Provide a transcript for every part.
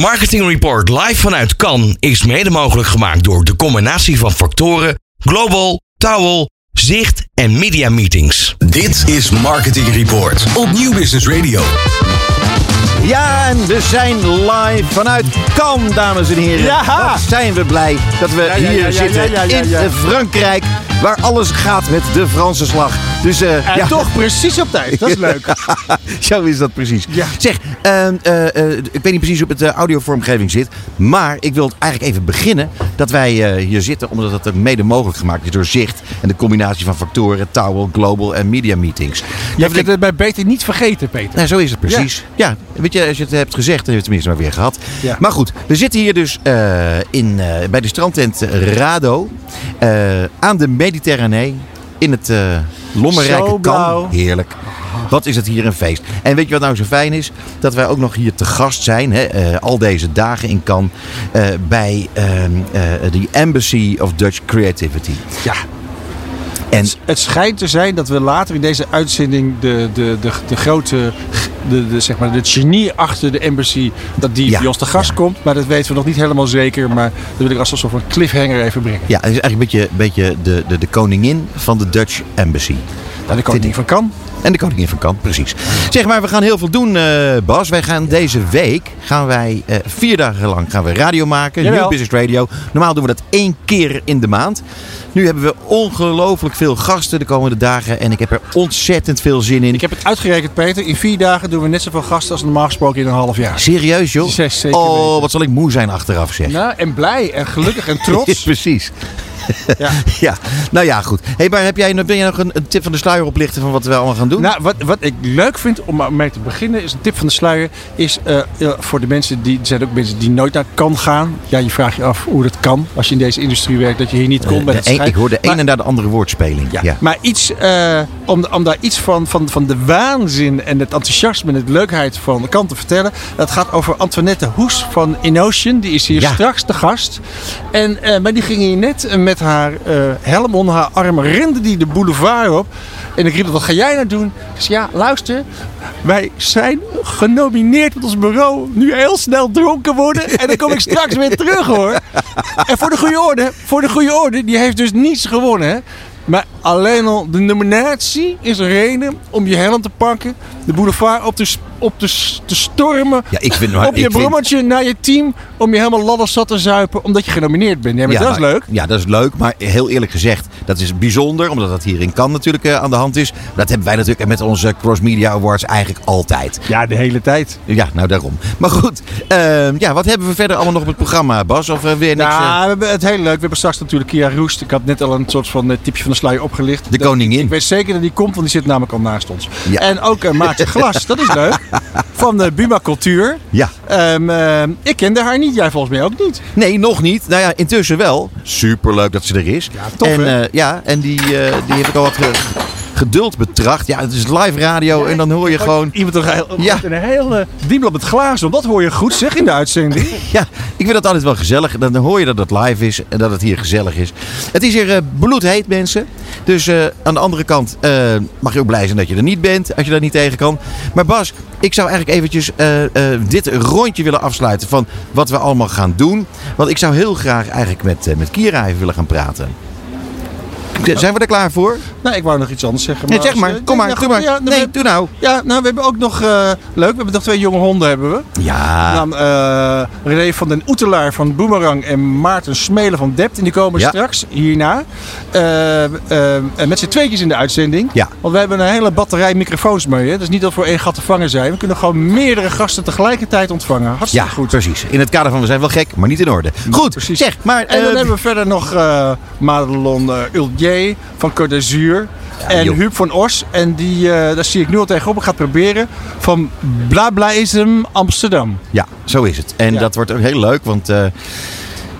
Marketing Report live vanuit Cannes is mede mogelijk gemaakt door de combinatie van factoren Global, Towel, Zicht en Media Meetings. Dit is Marketing Report op Nieuw Business Radio. Ja, en we zijn live vanuit Cannes, dames en heren. Ja. Wat zijn we blij dat we ja, hier ja, zitten in Frankrijk, waar alles gaat met de Franse slag. Dus eh, En ja, toch precies op tijd. Dat is leuk. Zo is dat precies. Ja. Zeg, eh, eh, eh, ik weet niet precies hoe het audiovormgeving zit. Maar ik wil eigenlijk even beginnen dat wij hier zitten. Omdat het ook mede mogelijk gemaakt is door Zicht. En de combinatie van factoren, Towel, Global en Media Meetings. Je hebt het bij beter niet vergeten, Peter. Nou, zo is het precies. Ja. weet je, als je het hebt gezegd, dan heb je het tenminste maar weer gehad. Ja. Maar goed, we zitten hier dus eh, in, eh, bij de strandtent Rado. eh, aan de Mediterranee. In het lommerrijke. Kan. Heerlijk. Wat is het hier een feest. En weet je wat nou zo fijn is? Dat wij ook nog hier te gast zijn. Hè, al deze dagen in Cannes. bij ehm, eh, de Embassy of Dutch Creativity. Ja. En Het schijnt te zijn dat we later in deze uitzending de, de, de, de grote, de, de, zeg maar, de genie achter de embassy, dat die Ja, bij ons te gast ja. komt. Maar dat weten we nog niet helemaal zeker. Maar dat wil ik als een soort van cliffhanger even brengen. ja, het is eigenlijk een beetje, beetje de, de, de koningin van de Dutch Embassy. Daar de koningin van kan. En de koningin van Kamp, precies. Zeg maar, we gaan heel veel doen, eh, Bas. Wij gaan deze week, gaan wij eh, vier dagen lang gaan we radio maken. Jawel. New Business Radio. Normaal doen we dat één keer in de maand. Nu hebben we ongelooflijk veel gasten de komende dagen. En ik heb er ontzettend veel zin in. Ik heb het uitgerekend, Peter. In vier dagen doen we net zoveel gasten als normaal gesproken in een half jaar. Serieus, joh? Zes, zeker oh, weten. wat zal ik moe zijn achteraf, zeg. Nou, en blij en gelukkig en trots. Precies. Ja. Ja, nou ja, goed. Hey, maar heb jij, ben jij nog een, een tip van de sluier oplichten van wat we allemaal gaan doen? Nou, wat, wat ik leuk vind om mee te beginnen, is een tip van de sluier, is eh, eh, voor de mensen die, er zijn ook mensen die nooit naar kan gaan. Ja, je vraagt je af hoe dat kan als je in deze industrie werkt, dat je hier niet komt bij het een- ik hoor de Maar- een en daar de andere woordspeling. ja, ja. maar iets eh, om, om daar iets van, van, van de waanzin en het enthousiasme en de leukheid van de kant te vertellen. Dat gaat over Antoinette Hoes van Inocean. Die is hier Ja. straks de gast. En, eh, maar die ging hier net eh, met haar eh, helm onder haar arm, rende die de boulevard op. En ik riep, wat ga jij nou doen? Zei, ja, luister. Wij zijn genomineerd met ons bureau. Nu heel snel dronken worden. En dan kom ik straks weer terug hoor. En voor de goede orde, voor de goede orde, die heeft dus niets gewonnen. Maar alleen al de nominatie is een reden om je helm te pakken, de boulevard op te, op te, stormen, Ja, ik vind, maar, op je vind- brommertje naar je team, om je helemaal ladderzat te zuipen, omdat je genomineerd bent. Ja, maar dat is leuk. Ja, dat is leuk. Maar heel eerlijk gezegd, dat is bijzonder. Omdat dat hier in Cannes natuurlijk eh, aan de hand is. Dat hebben wij natuurlijk met onze Cross Media Awards eigenlijk altijd. Ja, de hele tijd. Ja, nou daarom. Maar goed, ehm, ja, wat hebben we verder allemaal nog op het programma, Bas? Of eh, weer niks? Ja, eh, we hebben het heel leuk. We hebben straks natuurlijk Kia Roest. Ik had net al een soort van eh, tipje van de sluier opgelicht. de koningin. Ik weet zeker dat die komt, want die zit namelijk al naast ons. Ja. En ook uh, Maartje Glas, dat is leuk. Van de Buma Cultuur. Ja. Ehm, ehm, ik kende haar niet, jij volgens mij ook niet. Nee, nog niet. Nou ja, intussen wel. Superleuk dat ze er is. Ja, tof, en, eh, ja, en die, eh, die heb ik al wat ge- geduld betracht. Ja, het is live radio en dan hoor je gewoon... Iemand heel, Ja. een hele diemel met glazen. Dat hoor je goed zeg in de uitzending. Ja, ik vind dat altijd wel gezellig. Dan hoor je dat het live is en dat het hier gezellig is. Het is hier eh, bloedheet, mensen. Dus eh, aan de andere kant eh, mag je ook blij zijn dat je er niet bent, als je daar niet tegen kan. Maar Bas, ik zou eigenlijk eventjes dit rondje willen afsluiten van wat we allemaal gaan doen. Want ik zou heel graag eigenlijk met, met Kira even willen gaan praten. Zijn we er klaar voor? Nou, ik wou nog iets anders zeggen. Nee, zeg maar. Kom nee, maar, nou, doe maar. Ja, nou, Nee, we, doe nou. ja, nou, we hebben ook nog... eh, leuk, we hebben nog twee jonge honden hebben we. Ja. Nou, eh, René van den Oetelaar van Boomerang en Maarten Smelen van Dept. En die komen Ja. straks hierna. eh, met z'n tweetjes in de uitzending. Ja. Want we hebben een hele batterij microfoons mee. Hè? Dus niet dat we voor één gat te vangen zijn. We kunnen gewoon meerdere gasten tegelijkertijd ontvangen. Ja, Hartstikke goed. precies. In het kader van we zijn wel gek, maar niet in orde. Goed, precies. zeg, maar... En dan hebben we verder nog Madelon uh, Van Côte d'Azur. en joh. Huub van Os. En die, eh, daar zie ik nu al tegenop. Ik ga het proberen. Van Blablaism Amsterdam. Ja, zo is het. En Ja. dat wordt ook heel leuk, want eh,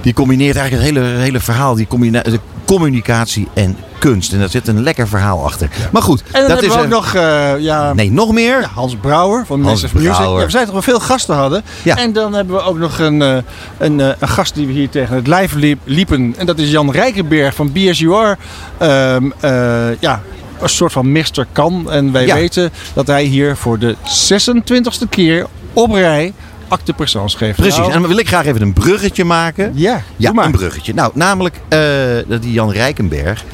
die combineert eigenlijk het hele, hele verhaal, die de communicatie en kunst. En daar zit een lekker verhaal achter. Maar goed, En dan dat hebben is we ook nog eh, ja, Nee, nog meer? ja, Hans Brouwer van Hans Music. Ja, we zijn toch wel veel gasten hadden. Ja. En dan hebben we ook nog een, eh, een, eh, een gast die we hier tegen het lijf liep- liepen. En dat is Jan Rijkenberg van BSUR. Ehm, eh, ja, een soort van Mr. Kan. En wij Ja. weten dat hij hier voor de 26e keer op rij acte geven. Precies. Nou, En dan wil ik graag even een bruggetje maken. ja, Ja, maar. een bruggetje. Nou, namelijk dat die Jan Rijkenberg.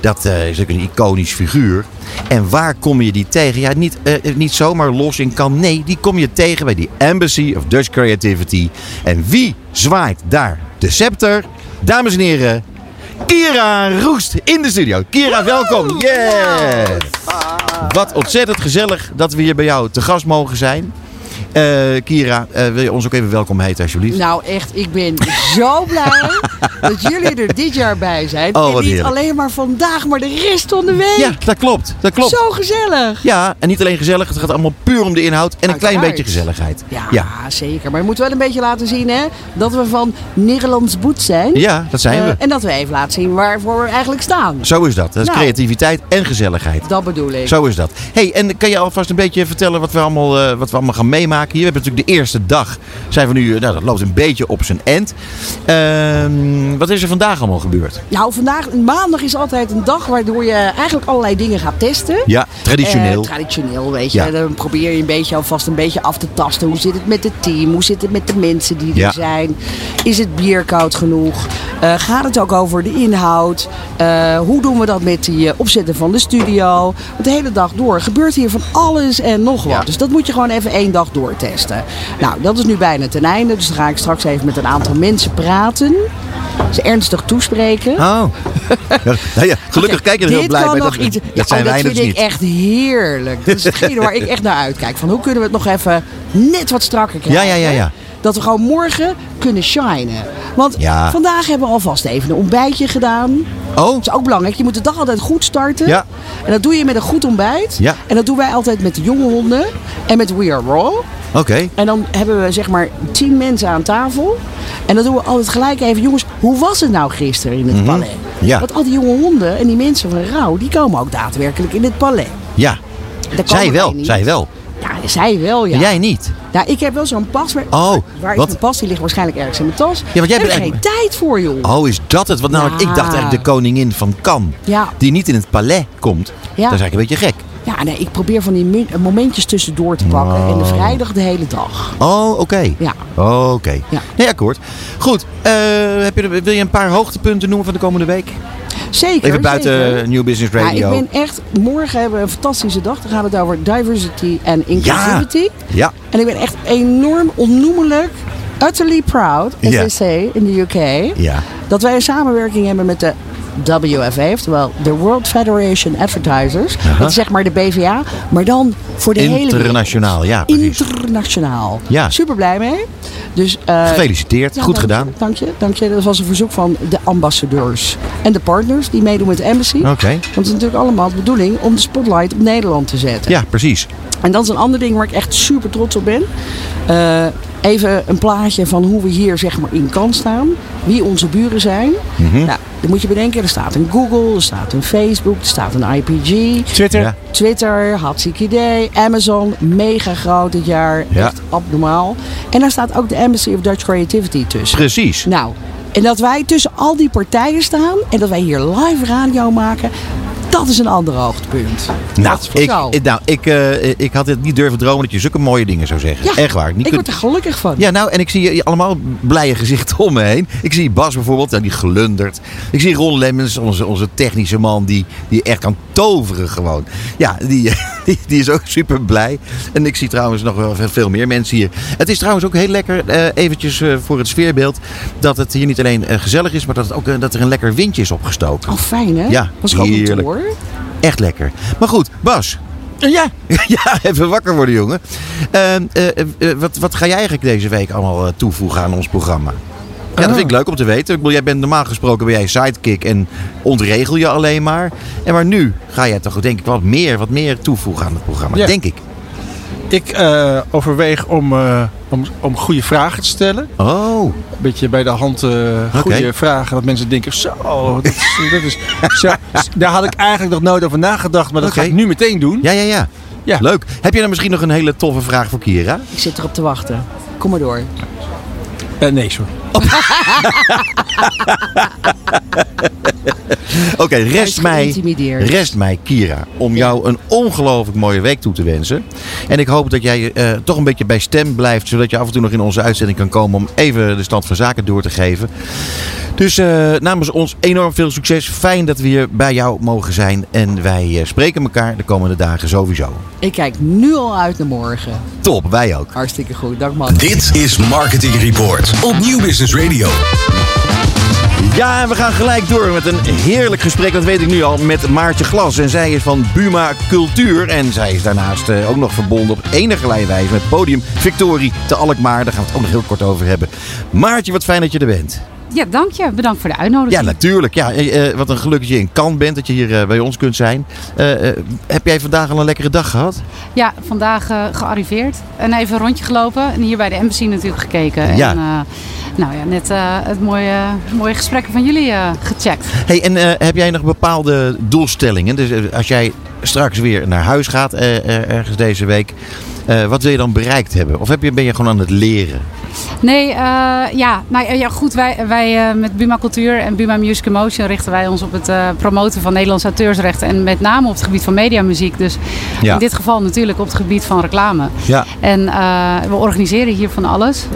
Dat eh, is ook een iconisch figuur. En waar kom je die tegen? Ja, niet, eh, niet zomaar los in kan. Nee, die kom je tegen bij die Embassy of Dutch Creativity. En wie zwaait daar de scepter? Dames en heren, Kira Roest in de studio. Kira, welkom. Yes! Wat ontzettend gezellig dat we hier bij jou te gast mogen zijn. Eh, Kira, eh, wil je ons ook even welkom heten alsjeblieft? Nou echt, ik ben zo blij dat jullie er dit jaar bij zijn. Oh, en niet heerlijk. alleen maar vandaag, maar de rest van de week. Ja, dat klopt. Dat klopt. Zo gezellig. Ja, en niet alleen gezellig, het gaat allemaal puur om de inhoud en een klein beetje gezelligheid. Ja, ja. zeker. Maar je moet wel een beetje laten zien hè, dat we van Nederlands boet zijn. Ja, dat zijn Eh, we. en dat we even laten zien waarvoor we eigenlijk staan. Zo is dat. Dat is Nou. creativiteit en gezelligheid. Dat bedoel ik. Zo is dat. hey, en kan je alvast een beetje vertellen wat we allemaal, wat we allemaal gaan meemaken hier? We hebben natuurlijk de eerste dag. Zijn we nu, eh, nou, dat loopt een beetje op zijn end. Ehm, wat is er vandaag allemaal gebeurd? Nou, vandaag, maandag is altijd een dag waardoor je eigenlijk allerlei dingen gaat testen. Ja, traditioneel. Eh, traditioneel, weet je. Ja. Dan probeer je een beetje alvast een beetje af te tasten. Hoe zit het met het team? Hoe zit het met de mensen die er Ja. zijn? Is het bier koud genoeg? Eh, gaat het ook over de inhoud? Hoe doen we dat met die opzetten van de studio? Want de hele dag door gebeurt hier van alles en nog wat. Ja. Dus dat moet je gewoon even één dag doortesten. Nou, dat is nu bijna ten einde. Dus dan ga ik straks even met een aantal mensen praten. Ze ernstig toespreken. Oh. Ja, nou ja, gelukkig Oké, kijk je er heel dit blij kan bij. nog Dat, iets. dat Ja, zijn oh, dat dus vind ik niet. echt heerlijk. Dat is hetgene waar ik echt naar uitkijk. Van hoe kunnen we het nog even net wat strakker krijgen? Ja, ja, ja, ja. Dat we gewoon morgen kunnen shinen. Want Ja. vandaag hebben we alvast even een ontbijtje gedaan. Oh, Dat is ook belangrijk. Je moet de dag altijd goed starten. Ja. En dat doe je met een goed ontbijt. Ja. En dat doen wij altijd met de jonge honden. En met We Are Raw. oké. En dan hebben we zeg maar tien mensen aan tafel. En dan doen we altijd gelijk even, jongens, hoe was het nou gisteren in het palais? Mhm. Ja. Want al die jonge honden en die mensen van Rauw, die komen ook daadwerkelijk in het palais. Ja, zij wel. Zij wel. Ja, zij wel, ja. Jij niet. Nou, ik heb wel zo'n pas. Oh, waar is wat? mijn pas? Die ligt waarschijnlijk ergens in mijn tas. Ja, want jij ik heb bent er geen tijd voor, joh. Oh, is dat het? Want namelijk, ik dacht Ja. eigenlijk de koningin van Cannes. Ja. Die niet in het palais komt. Dat is eigenlijk een beetje gek. Ja, nee, ik probeer van die momentjes tussendoor te pakken. En de vrijdag de hele dag. Oh, oké. Ja. Oh, oké. Ja. Nee, akkoord. Goed. eh, heb je, wil je een paar hoogtepunten noemen van de komende week? Zeker. Even buiten zeker. New Business Ja, Radio. ik ben echt, morgen hebben we een fantastische dag. Dan gaat het over diversity en inclusivity. Ja. En ik ben echt enorm onnoemelijk, utterly proud, as Ja. they say in the UK, Ja. dat wij een samenwerking hebben met de WFA, oftewel de World Federation Advertisers. Dat is zeg maar de BVA, maar dan voor de hele. Internationaal, ja, precies. Internationaal. Ja. Super blij mee. Dus, eh, Gefeliciteerd. ja, Goed dank gedaan. Dank je, dank je. Dat was een verzoek van de ambassadeurs en de partners die meedoen met de embassy. Oké. Want het is natuurlijk allemaal de bedoeling om de spotlight op Nederland te zetten. Ja, precies. En dat is een ander ding waar ik echt super trots op ben. Eh, even een plaatje van hoe we hier zeg maar in kan staan. Wie onze buren zijn. Mhm. Nou, dan moet je bedenken, er staat een Google, er staat een Facebook, er staat een IPG. Twitter. Ja. Twitter, hartstikke idee. Amazon, mega groot dit jaar. Ja. Echt abnormaal. En daar staat ook de Embassy of Dutch Creativity tussen. Precies. Nou, en dat wij tussen al die partijen staan en dat wij hier live radio maken, dat is een ander hoogtepunt. Nou, ik, ik- nou ik, eh, ik had het niet durven dromen dat je zulke mooie dingen zou zeggen. Ja, Echt waar. Niet ik word er gelukkig van. Ja, nou, en ik zie je allemaal blije gezichten om me heen. Ik zie Bas bijvoorbeeld, nou, die glundert. Ik zie Ron Lemmens, onze, onze technische man, die, die echt kan toveren gewoon. Ja, die, die, die is ook super blij. En ik zie trouwens nog wel veel meer mensen hier. Het is trouwens ook heel lekker, eh, eventjes eh, voor het sfeerbeeld, dat het hier niet alleen eh, gezellig is, maar dat, het ook, eh, dat er een lekker windje is opgestoken. Oh, fijn hè? Ja, Was heerlijk. Hoor. Echt lekker. Maar goed, Bas. Ja. Ja, even wakker worden, jongen. Eh, eh, eh, wat, wat ga jij eigenlijk deze week allemaal toevoegen aan ons programma? Ja, dat vind ik leuk om te weten. Ik bedoel, jij bent normaal gesproken ben jij sidekick en ontregel je alleen maar. En maar nu ga jij toch denk ik wat meer, wat meer toevoegen aan het programma. Ja. Denk ik. Ik eh, overweeg om, eh, om, om goede vragen te stellen. Oh, Een beetje bij de hand eh, goede vragen. Dat mensen denken, zo, dat is, dat is, zo, daar had ik eigenlijk nog nooit over nagedacht. Maar dat ga ik nu meteen doen. ja, ja, ja. Ja. Leuk. Heb je dan misschien nog een hele toffe vraag voor Kira? Ik zit erop te wachten. Kom maar door. Nee, sorry. Oké, rest mij, rest mij, Kira, om jou een ongelooflijk mooie week toe te wensen. En ik hoop dat jij eh, toch een beetje bij stem blijft, zodat je af en toe nog in onze uitzending kan komen om even de stand van zaken door te geven. Dus eh, namens ons enorm veel succes. Fijn dat we hier bij jou mogen zijn. En wij eh, spreken elkaar de komende dagen sowieso. Ik kijk nu al uit naar morgen. Top, wij ook. Hartstikke goed. Dank man. Dit is Marketing Report op Nieuw Business Radio. Ja, en we gaan gelijk door met een heerlijk gesprek, dat weet ik nu al, met Maartje Glas. En zij is van Buma Cultuur. En zij is daarnaast eh, ook nog verbonden op enige wijze met podium Victorie te Alkmaar. Daar gaan we het ook nog heel kort over hebben. Maartje, wat fijn dat je er bent. Ja, dank je. Bedankt voor de uitnodiging. Ja, natuurlijk. Ja, eh, eh, wat een geluk dat je in Cannes bent, dat je hier eh, bij ons kunt zijn. Eh, heb jij vandaag al een lekkere dag gehad? Ja, vandaag gearriveerd. En even een rondje gelopen. En hier bij de embassy natuurlijk gekeken. Ja. En nou ja, net het mooie, mooie gesprekken van jullie gecheckt. Hey, en heb jij nog bepaalde doelstellingen? Dus als jij straks weer naar huis gaat, ergens deze week, wat wil je dan bereikt hebben? Of heb je, ben je gewoon aan het leren? Nee, eh, ja, nou, ja, goed. Wij, wij eh, met Buma Cultuur en Buma Music Emotion richten wij ons op het eh, promoten van Nederlandse auteursrechten. En met name op het gebied van mediamuziek. Dus Ja. in dit geval natuurlijk op het gebied van reclame. Ja. En we organiseren hier van alles.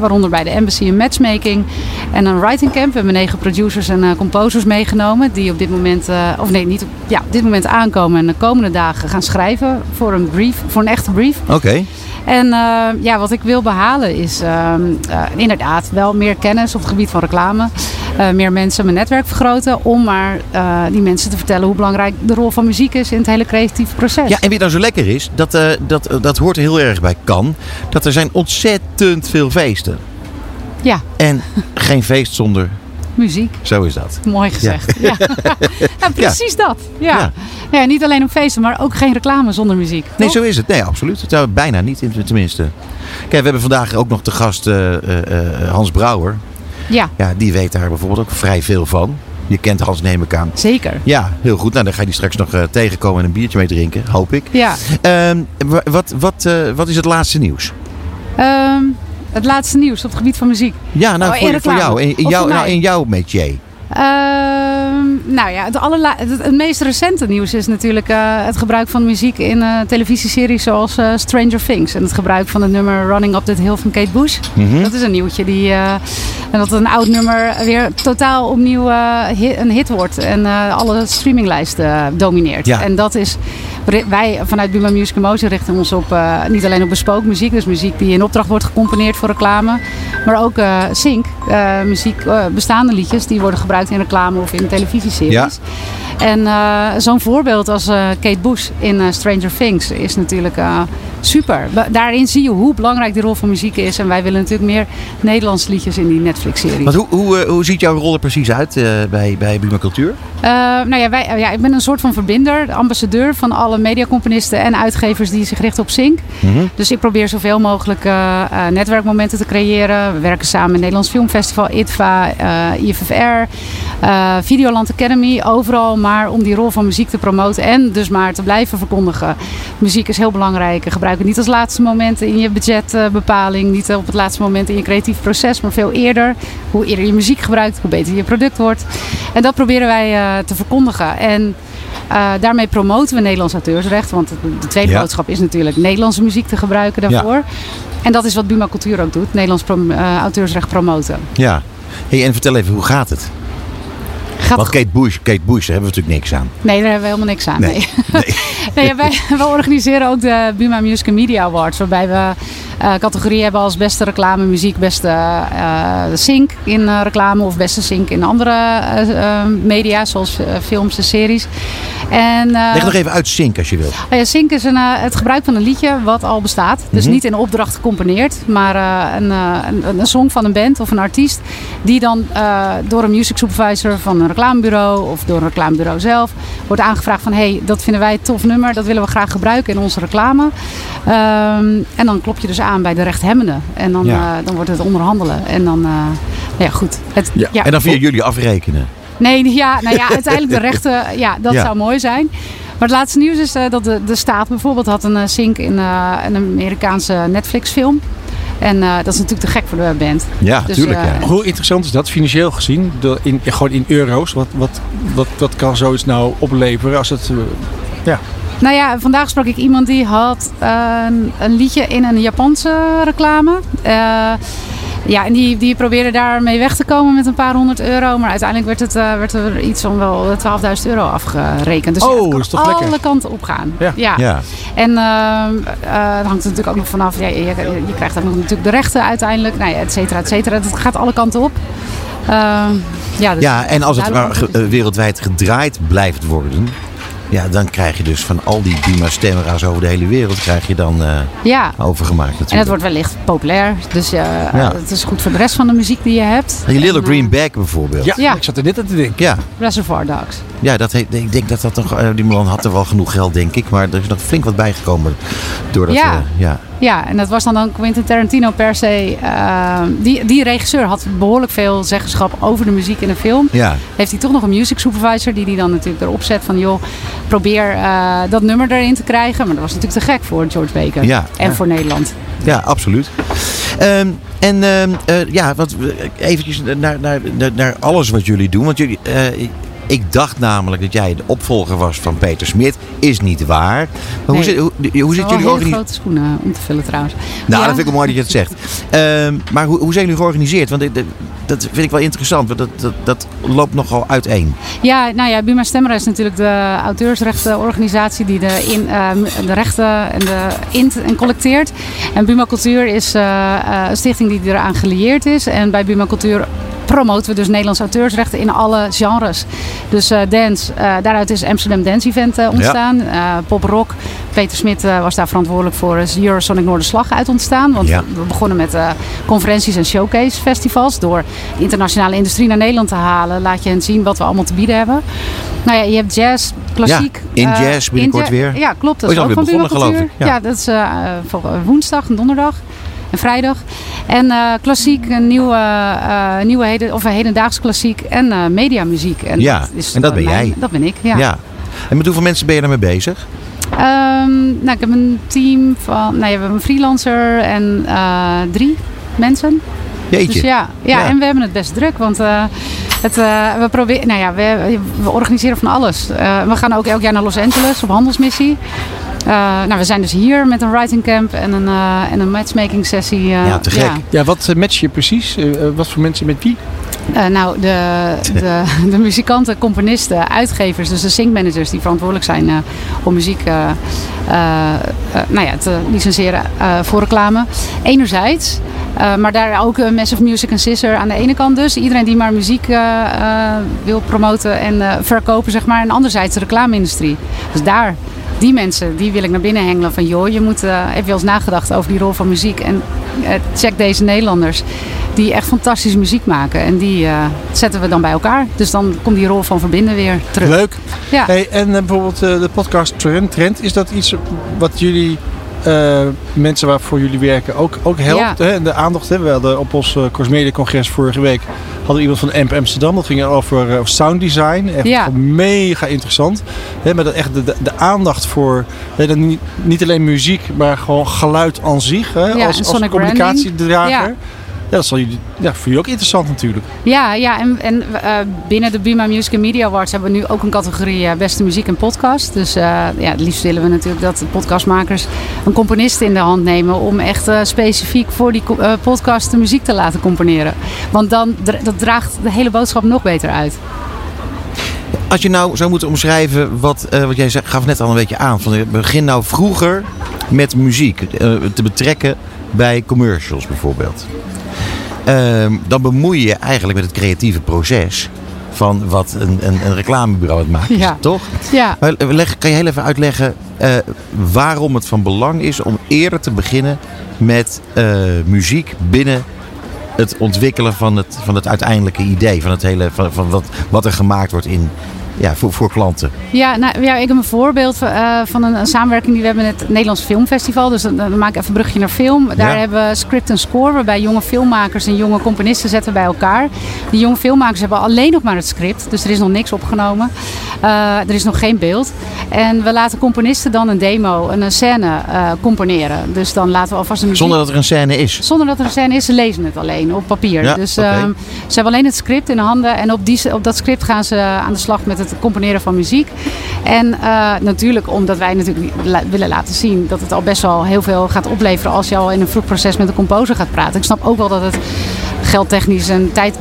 waaronder bij de Embassy een matchmaking en een writing camp. We hebben negen producers en composers meegenomen. Die op dit moment, of nee, niet op, ja, op dit moment aankomen. En de komende dagen gaan schrijven voor een brief, voor een echte brief. Oké. En eh, ja, wat ik wil behalen is ehm, eh, inderdaad wel meer kennis op het gebied van reclame. Eh, meer mensen mijn netwerk vergroten. Om maar die mensen te vertellen hoe belangrijk de rol van muziek is in het hele creatieve proces. Ja, en wie nou zo lekker is, dat, dat, dat hoort er heel erg bij kan. Dat er zijn ontzettend veel feesten. Ja, En geen feest zonder, muziek. zo is dat. Mooi gezegd. Ja. Ja. precies dat. Ja. Ja. Ja. niet alleen op feesten, maar ook geen reclame zonder muziek. Nee, zo is het. Nee, absoluut. Het zou bijna niet, in- tenminste. Kijk, we hebben vandaag ook nog te gast eh, eh, eh, Hans Brouwer. Ja, Ja, die weet daar bijvoorbeeld ook vrij veel van. Je kent Hans, neem ik aan. zeker. Ja, heel goed. Nou, dan ga je die straks nog tegenkomen en een biertje mee drinken, hoop ik. Ja. Ehm, wa- wat, wat, wat is het laatste nieuws? Ehm, het laatste nieuws op het gebied van muziek. Ja, nou, Oh, voor, jou. In, in jou nou, in jouw métier. Ehm, nou ja, het, allerla- het, het meest recente nieuws is natuurlijk eh, het gebruik van muziek in eh, televisieseries zoals eh, Stranger Things. En het gebruik van het nummer Running Up That Hill van Kate Bush. Mhm. Dat is een nieuwtje die, en dat een oud nummer weer totaal opnieuw eh, hi- een hit wordt. En alle streaminglijsten domineert. Ja. En dat is, wij vanuit Buma Music Emotion richten ons op, niet alleen op bespookmuziek. Dus muziek die in opdracht wordt gecomponeerd voor reclame. Maar ook eh sync, muziek, bestaande liedjes die worden gebruikt in reclame of in televisieseries. Ja. En eh, zo'n voorbeeld als eh, Kate Bush in eh, Stranger Things is natuurlijk super. Ba- Daarin zie je hoe belangrijk die rol van muziek is. En wij willen natuurlijk meer Nederlandse liedjes in die Netflix-serie. Hoe, hoe, hoe ziet jouw rol er precies uit bij, bij Buma Cultuur? Nou ja, wij, ja, ik ben een soort van verbinder, de ambassadeur van alle mediacomponisten en uitgevers die zich richten op sync. Mhm. Dus ik probeer zoveel mogelijk netwerkmomenten te creëren. We werken samen met het Nederlands Filmfestival, ITVA, IFFR, Videoland Academy. Overal maar om die rol van muziek te promoten en dus maar te blijven verkondigen. Muziek is heel belangrijk. Gebruik het niet als laatste moment in je budgetbepaling. niet op het laatste moment in je creatief proces, maar veel eerder. Hoe eerder je muziek gebruikt, hoe beter je product wordt. En dat proberen wij eh, te verkondigen. En eh, daarmee promoten we Nederlands auteursrecht. Want de tweede Ja. boodschap is natuurlijk Nederlandse muziek te gebruiken daarvoor. En dat is wat Buma Cultuur ook doet. Nederlands prom- eh, auteursrecht promoten. Ja. Hey, en vertel even, hoe gaat het? Gaat Want Kate Bush, Kate Bush, daar hebben we natuurlijk niks aan. Nee, daar hebben we helemaal niks aan. Nee. Nee. Nee, ja, wij, we organiseren ook de Buma Music Media Awards. Waarbij we eh categorieën hebben als beste reclame, muziek, beste eh sync in eh, reclame of beste sync in andere media, zoals films en series. En, Leg nog even uit Sync als je wilt. nou ja, sync is een, het gebruik van een liedje wat al bestaat. Dus Mhm. niet in opdracht gecomponeerd, maar een, een, een song van een band of een artiest. Die dan door een music supervisor van een reclamebureau of door een reclamebureau zelf wordt aangevraagd van hé, hey, dat vinden wij een tof nummer, dat willen we graag gebruiken in onze reclame. Ehm, en dan klop je dus aan bij de rechthebbenden. En dan, Ja. eh, dan wordt het onderhandelen. En dan, eh, ja goed. Het, ja. En dan via jullie afrekenen. Nee, ja, nou ja, uiteindelijk de rechten, ja, dat Ja. zou mooi zijn. Maar het laatste nieuws is eh, dat de, de staat bijvoorbeeld had een sync in een Amerikaanse Netflix film. En eh, dat is natuurlijk te gek voor de band. Ja, Dus, tuurlijk. eh, ja. Hoe interessant is dat financieel gezien? De, in, gewoon in euro's. Wat, wat, wat, wat kan zoiets nou opleveren als het... eh, Nou ja, vandaag sprak ik iemand die had eh, een liedje in een Japanse reclame. Eh, ja, en die, die probeerde daarmee weg te komen met een paar honderd euro. Maar uiteindelijk werd, het, eh, werd er iets van wel 12.000 euro afgerekend. Dus ja, Oh, het kan is toch alle lekker? kanten op gaan. Ja. Ja. En ehm eh, het hangt er natuurlijk ook nog vanaf. Ja, je, je, je krijgt ook nog natuurlijk de rechten uiteindelijk. Nou ja, et cetera, et cetera. Het gaat alle kanten op. Ehm, ja, dus Ja, en als het maar eh, wereldwijd gedraaid blijft worden, ja, dan krijg je dus van al die Buma Stemra's over de hele wereld, krijg je dan eh, ja. overgemaakt natuurlijk. En het wordt wellicht populair. Dus eh, Ja. het is goed voor de rest van de muziek die je hebt. Die Little En, eh, Green Bag bijvoorbeeld. ja, Ja. ik zat er net aan te denken. Ja, Reservoir Dogs. Ja dat ik denk dat dat nog, eh, die man had er wel genoeg geld, denk ik. Maar er is nog flink wat bijgekomen. Doordat, Ja. eh, ja. Ja, en dat was dan ook Quentin Tarantino per se. eh, die, die regisseur had behoorlijk veel zeggenschap over de muziek in een film. Ja. Heeft hij toch nog een music supervisor die hij dan natuurlijk erop zet van joh, probeer dat nummer erin te krijgen. Maar dat was natuurlijk te gek voor George Baker. Ja. En Ja. voor Nederland. Ja, absoluut. Ehm, en ehm, eh, ja, wat, eventjes naar, naar, naar, alles wat jullie doen. Want jullie, ik dacht namelijk dat jij de opvolger was van Peter Smit. Is niet waar. Maar hoe, zit, hoe, hoe zit jullie organisatie? grote schoenen om te vullen trouwens. Nou, Ja. dat vind ik wel mooi dat je het zegt. Ehm, maar hoe, hoe zijn jullie georganiseerd? Want dat vind ik wel interessant. Want dat, dat, dat loopt nogal uiteen. Ja, nou ja, Buma Stemra is natuurlijk de auteursrechtenorganisatie die de, in, eh, de rechten en de int en collecteert. En Buma Cultuur is eh, eh, een stichting die eraan gelieerd is. En bij Buma Cultuur promoten we dus Nederlandse auteursrechten in alle genres. Dus eh, dance, eh, daaruit is Amsterdam Dance Event eh, ontstaan. Eh, pop rock, Peter Smit was daar verantwoordelijk voor. Is Eurosonic Noorderslag uit ontstaan. Want Ja. we begonnen met conferenties en showcase festivals. Door internationale industrie naar Nederland te halen, laat je hen zien wat we allemaal te bieden hebben. Nou ja, je hebt jazz, klassiek. Ja, in jazz binnenkort ja- weer. Ja, klopt. Dat Oh, is ook Buma begonnen, geloof ik. Ja. Ja, dat is woensdag en donderdag en vrijdag. En eh, klassiek, een nieuwe, eh, nieuwe heden, of een hedendaagse klassiek en eh, mediamuziek. En Ja, is en dat ben mijn- jij. Dat ben ik, ja. Ja. En met hoeveel mensen ben je daarmee bezig? Ehm, nou, ik heb een team van, nou, ja, we hebben een freelancer en drie mensen. Jeetje. Dus ja, ja, Ja. en we hebben het best druk, want het, we proberen, nou ja, we, we organiseren van alles. We gaan ook elk jaar naar Los Angeles op handelsmissie. Eh, nou, we zijn dus hier met een writing camp en een, eh, en een matchmaking sessie. eh, Ja, te gek. Ja, wat match je precies? Wat voor mensen met wie? Eh, nou, de, de, de muzikanten, componisten, uitgevers, dus de syncmanagers die verantwoordelijk zijn eh, om muziek eh, eh, eh, nou ja, te licenseren eh, voor reclame. Enerzijds, eh, maar daar ook een Massive Music en Scissor aan de ene kant dus. Iedereen die maar muziek wil promoten en eh, verkopen, zeg maar. En anderzijds de reclame-industrie. Dus daar, die mensen, die wil ik naar binnen hengelen van... joh, je moet, eh, heb je wel eens nagedacht over die rol van muziek? En eh, check deze Nederlanders die echt fantastische muziek maken. En die eh, zetten we dan bij elkaar. Dus dan komt die rol van verbinden weer terug. Leuk. Ja. Hey, en bijvoorbeeld de podcast Trend, Trend, is dat iets wat jullie eh, mensen waarvoor jullie werken ook, ook helpt? Ja. Hè? De aandacht, hè? we hadden op ons uh, Cosmedia congres vorige week hadden we iemand van AMP Amsterdam. Dat ging over uh, sound design. Echt Ja. mega interessant. Hè? Maar dat echt de, de, de aandacht voor hè, niet, niet alleen muziek, maar gewoon geluid aan zich. Hè? Ja, als als communicatiedrager. Ja. dat zal jullie, ja, voor jullie ook interessant natuurlijk. Ja, ja en, en eh, binnen de Buma Music and Media Awards hebben we nu ook een categorie eh, beste muziek en podcast. Dus eh, ja, het liefst willen we natuurlijk dat de podcastmakers een componist in de hand nemen om echt eh, specifiek voor die eh, podcast de muziek te laten componeren. Want dan dat draagt de hele boodschap nog beter uit. Als je nou zou moeten omschrijven wat, eh, wat jij zei, gaf net al een beetje aan. Van, begin nou vroeger met muziek eh, te betrekken bij commercials bijvoorbeeld. Ehm, dan bemoei je je eigenlijk met het creatieve proces van wat een, een, een reclamebureau het maakt, Ja. toch? Ja, Maar leg, kan je heel even uitleggen eh, waarom het van belang is om eerder te beginnen met eh, muziek binnen het ontwikkelen van het, van het uiteindelijke idee, van, het hele, van, van wat, wat er gemaakt wordt in, ja, voor, voor klanten? Ja, nou, ja, ik heb een voorbeeld eh, van een, een samenwerking die we hebben met het Nederlands Filmfestival. Dus dan, dan maak ik even een brugje naar film. Daar Ja. hebben we script en score, waarbij jonge filmmakers en jonge componisten zetten bij elkaar. Die jonge filmmakers hebben alleen nog maar het script, dus er is nog niks opgenomen. Eh, er is nog geen beeld. En we laten componisten dan een demo, een, scène eh, componeren. Dus dan laten we alvast een muziek... Zonder dat er een scène is. Zonder dat er een scène is, ze lezen het alleen op papier. Ja, dus ehm, ze hebben alleen het script in de handen. En op, die, op dat script gaan ze aan de slag met het componeren van muziek. En eh, natuurlijk omdat wij natuurlijk willen laten zien dat het al best wel heel veel gaat opleveren als je al in een vroeg proces met de composer gaat praten. Ik snap ook wel dat het geldtechnisch en tijd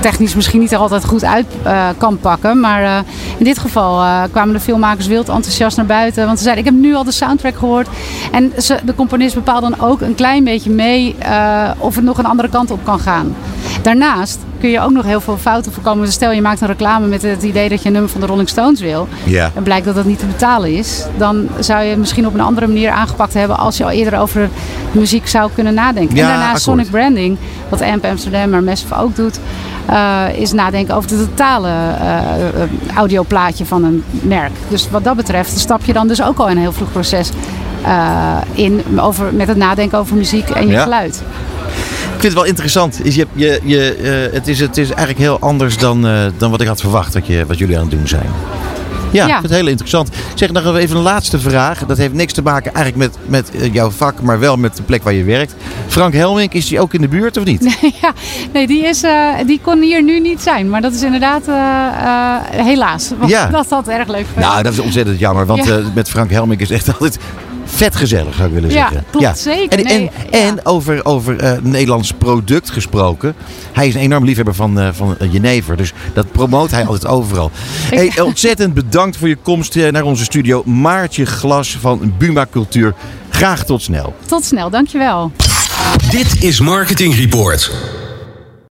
technisch misschien niet er altijd goed uit eh, kan pakken. Maar eh, in dit geval eh, kwamen de filmmakers wild enthousiast naar buiten. Want ze zeiden, ik heb nu al de soundtrack gehoord. En ze, de componist bepaalt dan ook een klein beetje mee eh, of het nog een andere kant op kan gaan. Daarnaast kun je ook nog heel veel fouten voorkomen. Dus stel je maakt een reclame met het idee dat je een nummer van de Rolling Stones wil. Ja. En blijkt dat dat niet te betalen is. Dan zou je het misschien op een andere manier aangepakt hebben. Als je al eerder over de muziek zou kunnen nadenken. Ja, en daarnaast akkoord. Sonic Branding. Wat AMP Amsterdam maar Massive ook doet. eh, is nadenken over het totale eh, audioplaatje van een merk. Dus wat dat betreft stap je dan dus ook al in een heel vroeg proces eh, in. Over, met het nadenken over muziek en je Ja. geluid. Ik vind het wel interessant. Is je, je, je, eh, het, is, het is eigenlijk heel anders dan, eh, dan wat ik had verwacht wat, je, wat jullie aan het doen zijn. Ja, Ja. ik vind het heel interessant. Zeg nog even een laatste vraag. Dat heeft niks te maken eigenlijk met, met eh, jouw vak, maar wel met de plek waar je werkt. Frank Helmink, is die ook in de buurt of niet? ja, nee, die, is, die kon hier nu niet zijn. Maar dat is inderdaad helaas. Want Ja. Dat had erg leuk geweest. Nou, dat is ontzettend jammer, want Ja. met Frank Helmink is echt altijd vet gezellig, zou ik willen Ja, zeggen. klopt, zeker. En, Nee, en, ja. en over, over eh, Nederlands product gesproken. Hij is een enorm liefhebber van, eh, van eh, Jenever, dus dat promoot hij altijd overal. Hey, ontzettend bedankt voor je komst naar onze studio. Maartje Glas van Buma Cultuur. Graag tot snel. Tot snel, dankjewel. Dit is Marketing Report.